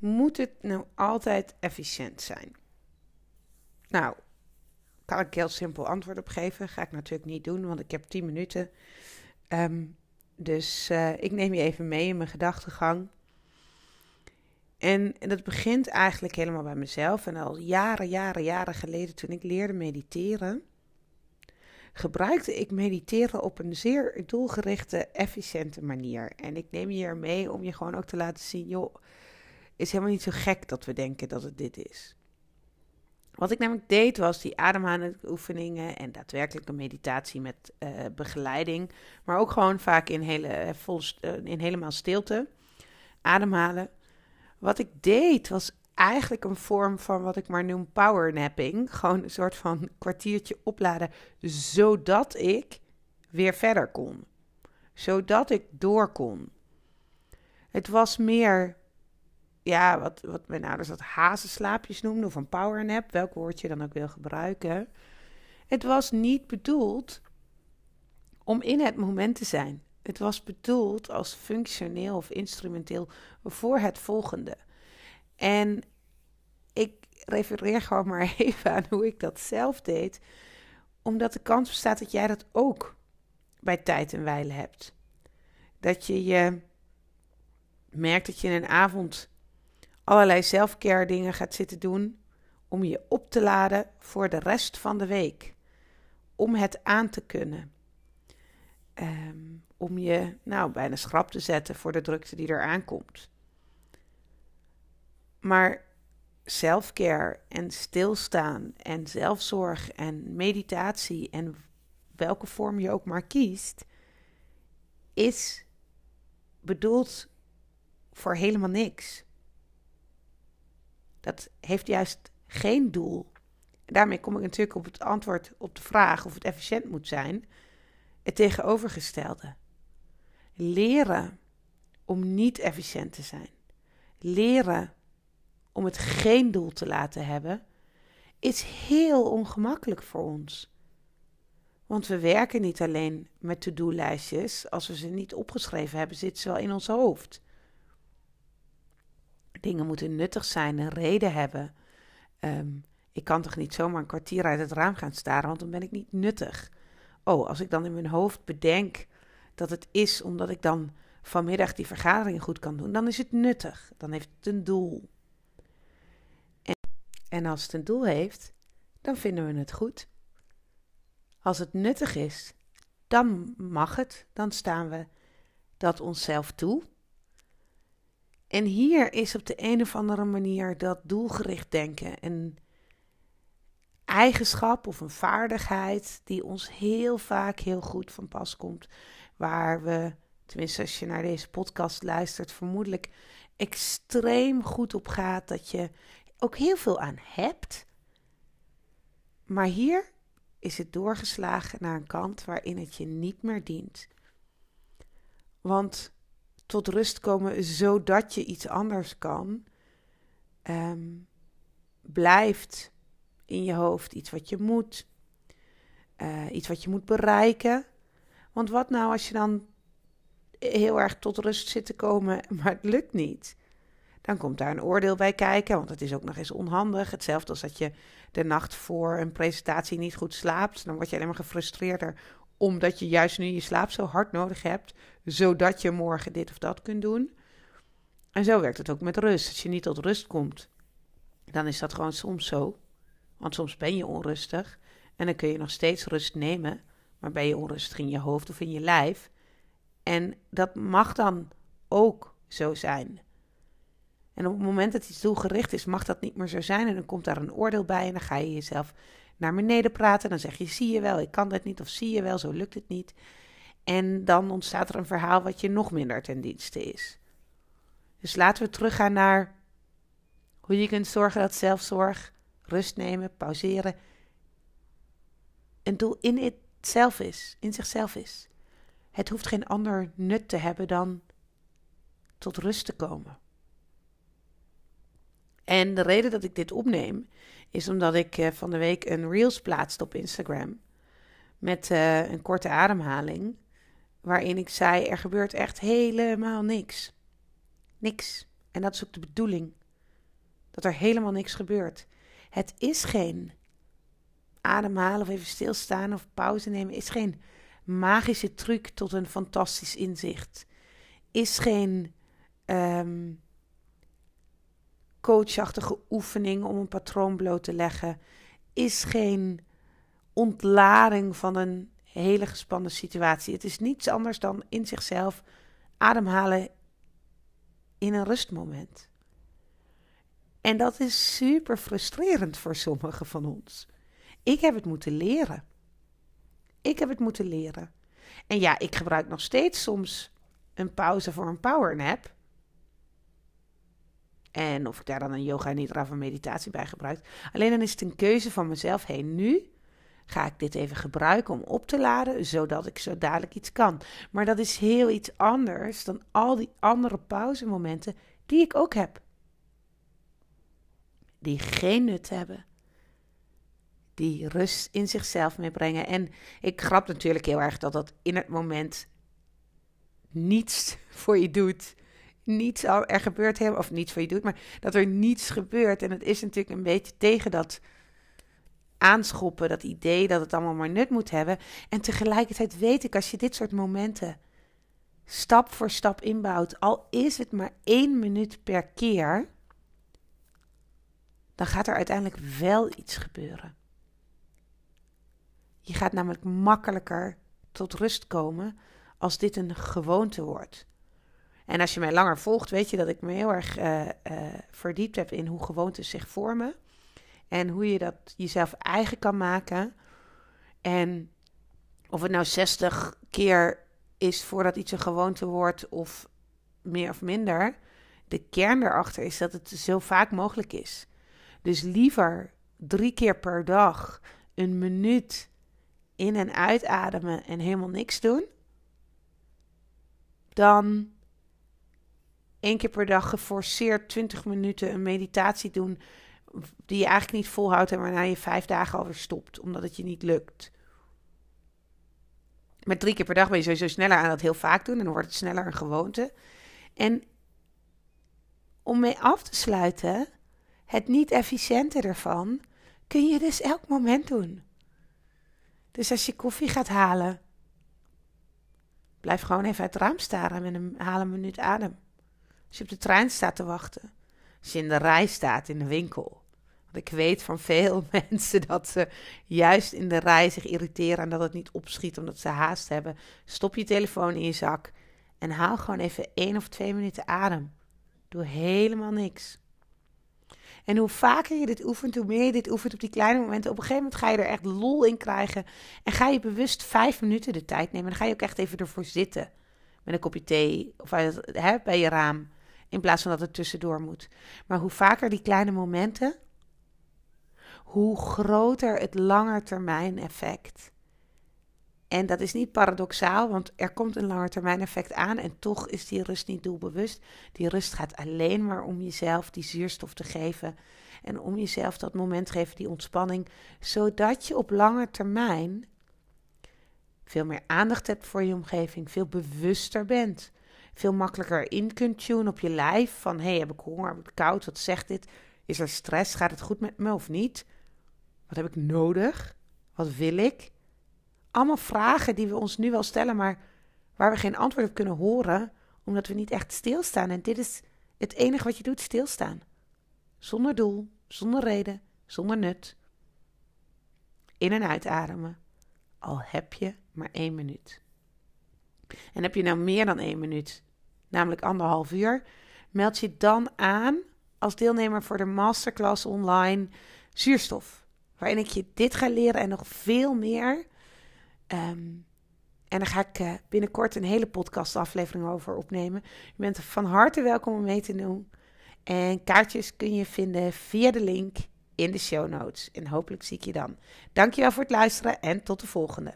moet het nou altijd efficiënt zijn? Nou, kan ik heel simpel antwoord op geven. Ga ik natuurlijk niet doen, want ik heb 10 minuten. Ehm, dus uh, ik neem je even mee in mijn gedachtegang. En, en dat begint eigenlijk helemaal bij mezelf. En al jaren, jaren, jaren geleden, toen ik leerde mediteren, gebruikte ik mediteren op een zeer doelgerichte, efficiënte manier. En ik neem je hier mee om je gewoon ook te laten zien, joh, is helemaal niet zo gek dat we denken dat het dit is. Wat ik namelijk deed was die ademhalingsoefeningen en daadwerkelijke meditatie met uh, begeleiding, maar ook gewoon vaak in, hele, eh, vol, uh, in helemaal stilte ademhalen. Wat ik deed was eigenlijk een vorm van wat ik maar noem powernapping. Gewoon een soort van kwartiertje opladen, zodat ik weer verder kon. Zodat ik door kon. Het was meer, ja, wat, wat mijn ouders dat hazenslaapjes noemden, of een powernap, welk woord je dan ook wil gebruiken. Het was niet bedoeld om in het moment te zijn. Het was bedoeld als functioneel of instrumenteel voor het volgende. En ik refereer gewoon maar even aan hoe ik dat zelf deed, omdat de kans bestaat dat jij dat ook bij tijd en wijle hebt. Dat je je merkt dat je een avond allerlei zelfcare dingen gaat zitten doen om je op te laden voor de rest van de week. Om het aan te kunnen. Um, om je nou bijna schrap te zetten voor de drukte die er aankomt. Maar selfcare en stilstaan en zelfzorg en meditatie en welke vorm je ook maar kiest, is bedoeld voor helemaal niks. Dat heeft juist geen doel. Daarmee kom ik natuurlijk op het antwoord op de vraag of het efficiënt moet zijn. Het tegenovergestelde. Leren om niet efficiënt te zijn. Leren om het geen doel te laten hebben, is heel ongemakkelijk voor ons. Want we werken niet alleen met to-do-lijstjes. Als we ze niet opgeschreven hebben, zitten ze wel in ons hoofd. Dingen moeten nuttig zijn, een reden hebben. Ehm, ik kan toch niet zomaar een kwartier uit het raam gaan staren, want dan ben ik niet nuttig. Oh, als ik dan in mijn hoofd bedenk dat het is omdat ik dan vanmiddag die vergadering goed kan doen, dan is het nuttig. Dan heeft het een doel. En, en als het een doel heeft, dan vinden we het goed. Als het nuttig is, dan mag het. Dan staan we dat onszelf toe. En hier is op de een of andere manier dat doelgericht denken een eigenschap of een vaardigheid die ons heel vaak heel goed van pas komt. Waar we, tenminste als je naar deze podcast luistert, vermoedelijk extreem goed op gaat. Dat je ook heel veel aan hebt. Maar hier is het doorgeslagen naar een kant waarin het je niet meer dient. Want tot rust komen zodat je iets anders kan, um, blijft in je hoofd iets wat je moet, uh, iets wat je moet bereiken. Want wat nou als je dan heel erg tot rust zit te komen, maar het lukt niet? Dan komt daar een oordeel bij kijken, want het is ook nog eens onhandig. Hetzelfde als dat je de nacht voor een presentatie niet goed slaapt. Dan word je alleen maar gefrustreerder omdat je juist nu je slaap zo hard nodig hebt, zodat je morgen dit of dat kunt doen. En zo werkt het ook met rust. Als je niet tot rust komt, dan is dat gewoon soms zo. Want soms ben je onrustig en dan kun je nog steeds rust nemen, maar ben je onrustig in je hoofd of in je lijf. En dat mag dan ook zo zijn. En op het moment dat iets doelgericht is, mag dat niet meer zo zijn. En dan komt daar een oordeel bij en dan ga je jezelf naar beneden praten. Dan zeg je, zie je wel, ik kan dat niet. Of zie je wel, zo lukt het niet. En dan ontstaat er een verhaal wat je nog minder ten dienste is. Dus laten we teruggaan naar hoe je kunt zorgen dat zelfzorg, rust nemen, pauzeren, een doel in het zelf is, in zichzelf is. Het hoeft geen ander nut te hebben dan tot rust te komen. En de reden dat ik dit opneem, is omdat ik eh, van de week een reels plaatste op Instagram. Met uh, een korte ademhaling. Waarin ik zei: er gebeurt echt helemaal niks. Niks. En dat is ook de bedoeling. Dat er helemaal niks gebeurt. Het is geen ademhalen of even stilstaan of pauze nemen. Is geen magische truc tot een fantastisch inzicht. Is geen um, coachachtige oefening om een patroon bloot te leggen. Is geen ontlading van een hele gespannen situatie. Het is niets anders dan in zichzelf ademhalen in een rustmoment. En dat is super frustrerend voor sommigen van ons. Ik heb het moeten leren. Ik heb het moeten leren. En ja, ik gebruik nog steeds soms een pauze voor een powernap. En of ik daar dan een yoga nidra van meditatie bij gebruik. Alleen dan is het een keuze van mezelf. Hé, nu ga ik dit even gebruiken om op te laden, zodat ik zo dadelijk iets kan. Maar dat is heel iets anders dan al die andere pauzemomenten die ik ook heb. Die geen nut hebben. Die rust in zichzelf meebrengen. En ik grap natuurlijk heel erg dat dat in het moment niets voor je doet. Niets er gebeurt helemaal, of niets voor je doet, maar dat er niets gebeurt. En het is natuurlijk een beetje tegen dat aanschoppen, dat idee dat het allemaal maar nut moet hebben. En tegelijkertijd weet ik, als je dit soort momenten stap voor stap inbouwt, al is het maar één minuut per keer, dan gaat er uiteindelijk wel iets gebeuren. Je gaat namelijk makkelijker tot rust komen als dit een gewoonte wordt. En als je mij langer volgt, weet je dat ik me heel erg uh, uh, verdiept heb in hoe gewoontes zich vormen. En hoe je dat jezelf eigen kan maken. En of het nou 60 keer is voordat iets een gewoonte wordt of meer of minder. De kern erachter is dat het zo vaak mogelijk is. Dus liever drie keer per dag een minuut in- en uitademen en helemaal niks doen. Dan één keer per dag geforceerd 20 minuten een meditatie doen die je eigenlijk niet volhoudt en waarna je vijf dagen alweer stopt, omdat het je niet lukt. Met drie keer per dag ben je sowieso sneller aan dat heel vaak doen en dan wordt het sneller een gewoonte. En om mee af te sluiten, het niet efficiënte ervan, kun je dus elk moment doen. Dus als je koffie gaat halen, blijf gewoon even uit het raam staren een haal een minuut adem. Als je op de trein staat te wachten, als je in de rij staat in de winkel. Want ik weet van veel mensen dat ze juist in de rij zich irriteren en dat het niet opschiet omdat ze haast hebben. Stop je telefoon in je zak en haal gewoon even één of twee minuten adem. Doe helemaal niks. En hoe vaker je dit oefent, hoe meer je dit oefent op die kleine momenten, op een gegeven moment ga je er echt lol in krijgen. En ga je bewust vijf minuten de tijd nemen. En dan ga je ook echt even ervoor zitten. Met een kopje thee of bij je raam. In plaats van dat het tussendoor moet. Maar hoe vaker die kleine momenten, hoe groter het langetermijn effect. En dat is niet paradoxaal, want er komt een langetermijn effect aan en toch is die rust niet doelbewust. Die rust gaat alleen maar om jezelf die zuurstof te geven en om jezelf dat moment te geven, die ontspanning, zodat je op lange termijn veel meer aandacht hebt voor je omgeving, veel bewuster bent veel makkelijker in kunt tunen op je lijf. Van hey, heb ik honger, heb ik koud, wat zegt dit? Is er stress? Gaat het goed met me of niet? Wat heb ik nodig? Wat wil ik? Allemaal vragen die we ons nu wel stellen, maar waar we geen antwoord op kunnen horen, omdat we niet echt stilstaan. En dit is het enige wat je doet: stilstaan. Zonder doel, zonder reden, zonder nut. In en uitademen. Al heb je maar één minuut. En heb je nou meer dan één minuut, namelijk anderhalf uur, meld je dan aan als deelnemer voor de masterclass online zuurstof. Waarin ik je dit ga leren en nog veel meer. Ehm, en daar ga ik uh, binnenkort een hele podcastaflevering over opnemen. Je bent van harte welkom om mee te doen. En kaartjes kun je vinden via de link in de show notes. En hopelijk zie ik je dan. Dankjewel voor het luisteren en tot de volgende.